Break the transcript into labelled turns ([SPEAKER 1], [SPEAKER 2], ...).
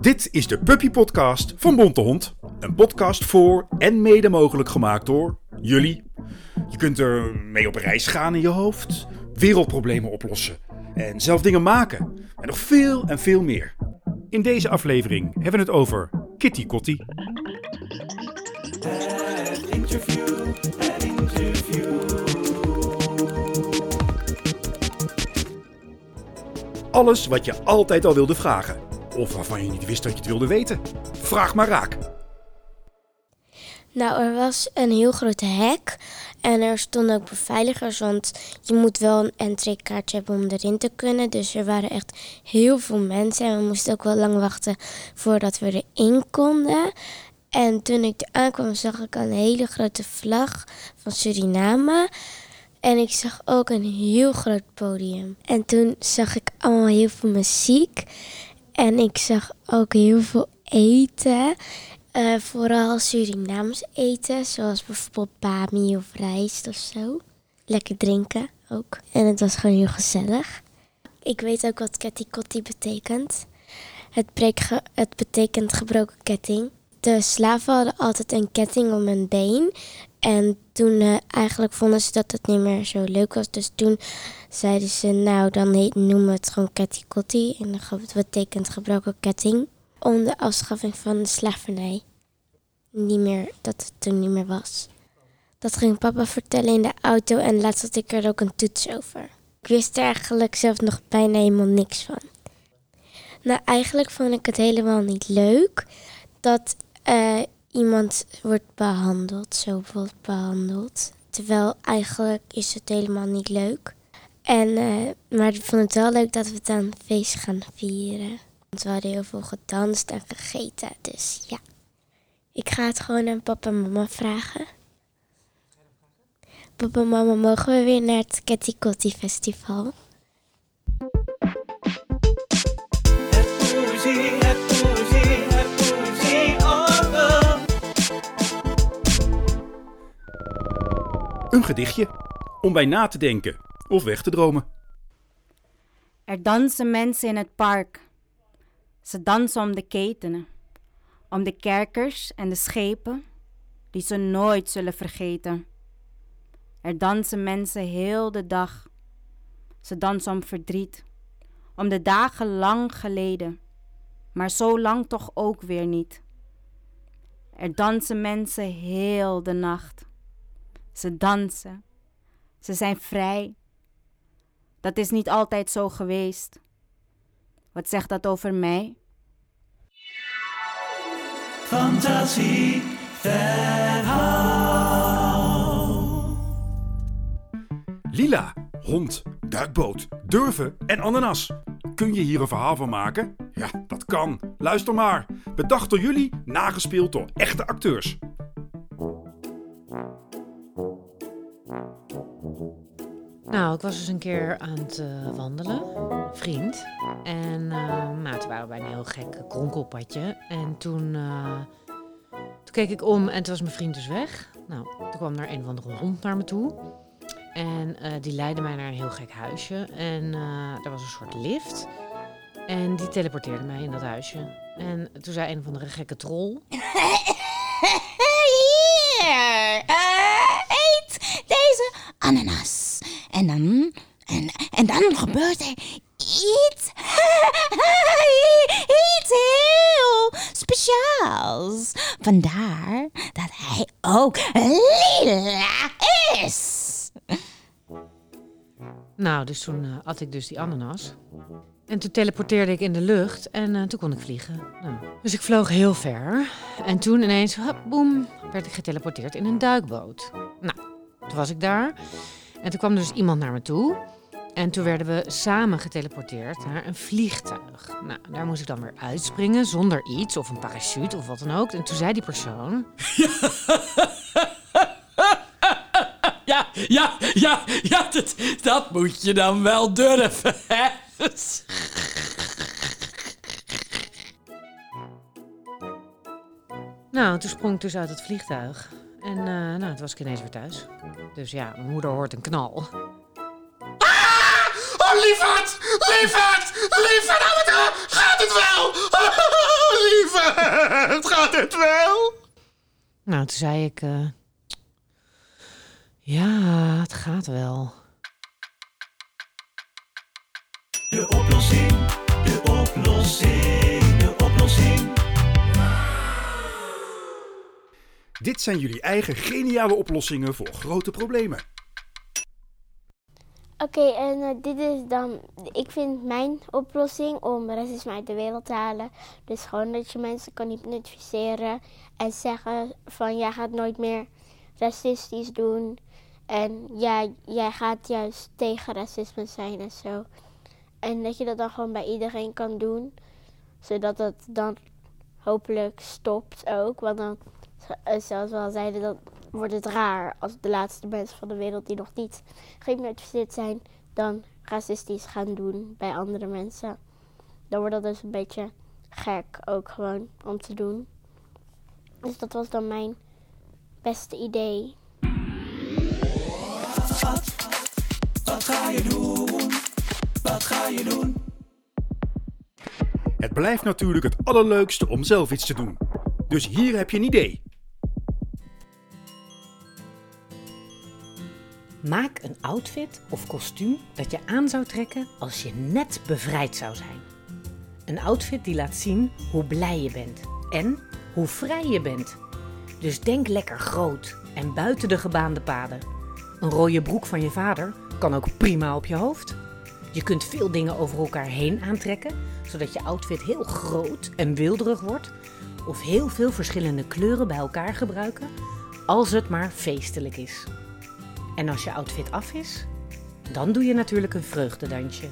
[SPEAKER 1] Dit is de Puppy Podcast van Bonte Hond. Een podcast voor en mede mogelijk gemaakt door jullie. Je kunt er mee op reis gaan in je hoofd, wereldproblemen oplossen en zelf dingen maken. En nog veel en veel meer. In deze aflevering hebben we het over Kitty Kotti. Alles wat je altijd al wilde vragen. Of waarvan je niet wist dat je het wilde weten. Vraag maar raak.
[SPEAKER 2] Nou, er was een heel groot hek. En er stonden ook beveiligers, want je moet wel een entreekaartje hebben om erin te kunnen. Dus er waren echt heel veel mensen. En we moesten ook wel lang wachten voordat we erin konden. En toen ik er aankwam, zag ik een hele grote vlag van Suriname. En ik zag ook een heel groot podium. En toen zag ik allemaal heel veel muziek. En ik zag ook heel veel eten. Eh, vooral Surinaams eten, zoals bijvoorbeeld bami of rijst of zo. Lekker drinken ook. En het was gewoon heel gezellig. Ik weet ook wat ketikotti betekent. Het, het betekent gebroken ketting. De slaven hadden altijd een ketting om hun been. En toen eh, eigenlijk vonden ze dat het niet meer zo leuk was. Dus toen zeiden ze, nou dan heet, noemen we het gewoon ketikotti. En dat betekent gebroken ketting. Om de afschaffing van de slavernij. Niet meer, dat het toen niet meer was. Dat ging papa vertellen in de auto en laatst had ik er ook een toets over. Ik wist er eigenlijk zelf nog bijna helemaal niks van. Nou, eigenlijk vond ik het helemaal niet leuk dat eh, iemand wordt behandeld, zo wordt behandeld. Terwijl eigenlijk is het helemaal niet leuk. En, eh, maar ik vond het wel leuk dat we dan feest gaan vieren. Want we hadden heel veel gedanst en gegeten, dus ja. Ik ga het gewoon aan papa en mama vragen. Papa en mama, mogen we weer naar het Ketikotti Festival?
[SPEAKER 1] Een gedichtje om bij na te denken of weg te dromen.
[SPEAKER 3] Er dansen mensen in het park. Ze dansen om de ketenen, om de kerkers en de schepen die ze nooit zullen vergeten. Er dansen mensen heel de dag. Ze dansen om verdriet, om de dagen lang geleden, maar zo lang toch ook weer niet. Er dansen mensen heel de nacht. Ze dansen. Ze zijn vrij. Dat is niet altijd zo geweest. Wat zegt dat over mij?
[SPEAKER 4] Fantasie
[SPEAKER 1] Lila, hond, duikboot, durven en ananas. Kun je hier een verhaal van maken? Ja, dat kan. Luister maar. Bedacht door jullie, nagespeeld door echte acteurs.
[SPEAKER 5] Nou, ik was dus een keer aan het eh, wandelen, vriend. En eh, nou, toen waren we bij een heel gek kronkelpadje. En toen, eh, toen keek ik om en toen was mijn vriend dus weg. Nou, toen kwam er een of andere hond naar me toe. En die leidde mij naar een heel gek huisje. En er was een soort lift. En die teleporteerde mij in dat huisje. En toen zei een of andere gekke troll.
[SPEAKER 6] Hier, eh, eet deze ananas. En dan, en, en dan gebeurt er iets, heel speciaals. Vandaar dat hij ook lila is.
[SPEAKER 5] Nou, dus toen eh, at ik dus die ananas. En toen teleporteerde ik in de lucht en eh, toen kon ik vliegen. Nou, dus ik vloog heel ver. En toen ineens, boem, werd ik geteleporteerd in een duikboot. Nou, toen was ik daar. En toen kwam dus iemand naar me toe. En toen werden we samen geteleporteerd naar een vliegtuig. Nou, daar moest ik dan weer uitspringen zonder iets of een parachute of wat dan ook. En toen zei die persoon...
[SPEAKER 4] Ja, ja, ja, ja, dat, dat moet je dan wel durven, hè?
[SPEAKER 5] Nou, toen sprong ik dus uit het vliegtuig. En eh, nou, toen was ik ineens weer thuis. Dus ja, mijn moeder hoort een knal.
[SPEAKER 4] Oh, lieverd! Lieverd! Lieverd! Gaat het wel?
[SPEAKER 1] Lieverd, gaat het wel?
[SPEAKER 5] Nou, toen zei ik... eh, ja, het gaat wel.
[SPEAKER 7] De oplossing, de oplossing,
[SPEAKER 1] Dit zijn jullie eigen geniale oplossingen voor grote problemen.
[SPEAKER 8] Oké, en eh, dit is dan, ik vind mijn oplossing om racisme uit de wereld te halen. Dus gewoon dat je mensen kan hypnotiseren en zeggen van jij gaat nooit meer racistisch doen. En ja, jij gaat juist tegen racisme zijn en zo. En dat je dat dan gewoon bij iedereen kan doen. Zodat het dan hopelijk stopt ook. Want dan, eh, zoals we al zeiden, dan wordt het raar als de laatste mensen van de wereld die nog niet gehypnotiseerd zijn, dan racistisch gaan doen bij andere mensen. Dan wordt dat dus een beetje gek ook gewoon om te doen. Dus dat was dan mijn beste idee.
[SPEAKER 7] Wat ga je doen? Wat ga je doen?
[SPEAKER 1] Het blijft natuurlijk het allerleukste om zelf iets te doen. Dus hier heb je een idee.
[SPEAKER 5] Maak een outfit of kostuum dat je aan zou trekken als je net bevrijd zou zijn. Een outfit die laat zien hoe blij je bent en hoe vrij je bent. Dus denk lekker groot en buiten de gebaande paden. Een rode broek van je vader kan ook prima op je hoofd. Je kunt veel dingen over elkaar heen aantrekken, zodat je outfit heel groot en wilderig wordt. Of heel veel verschillende kleuren bij elkaar gebruiken, als het maar feestelijk is. En als je outfit af is, dan doe je natuurlijk een vreugdedansje.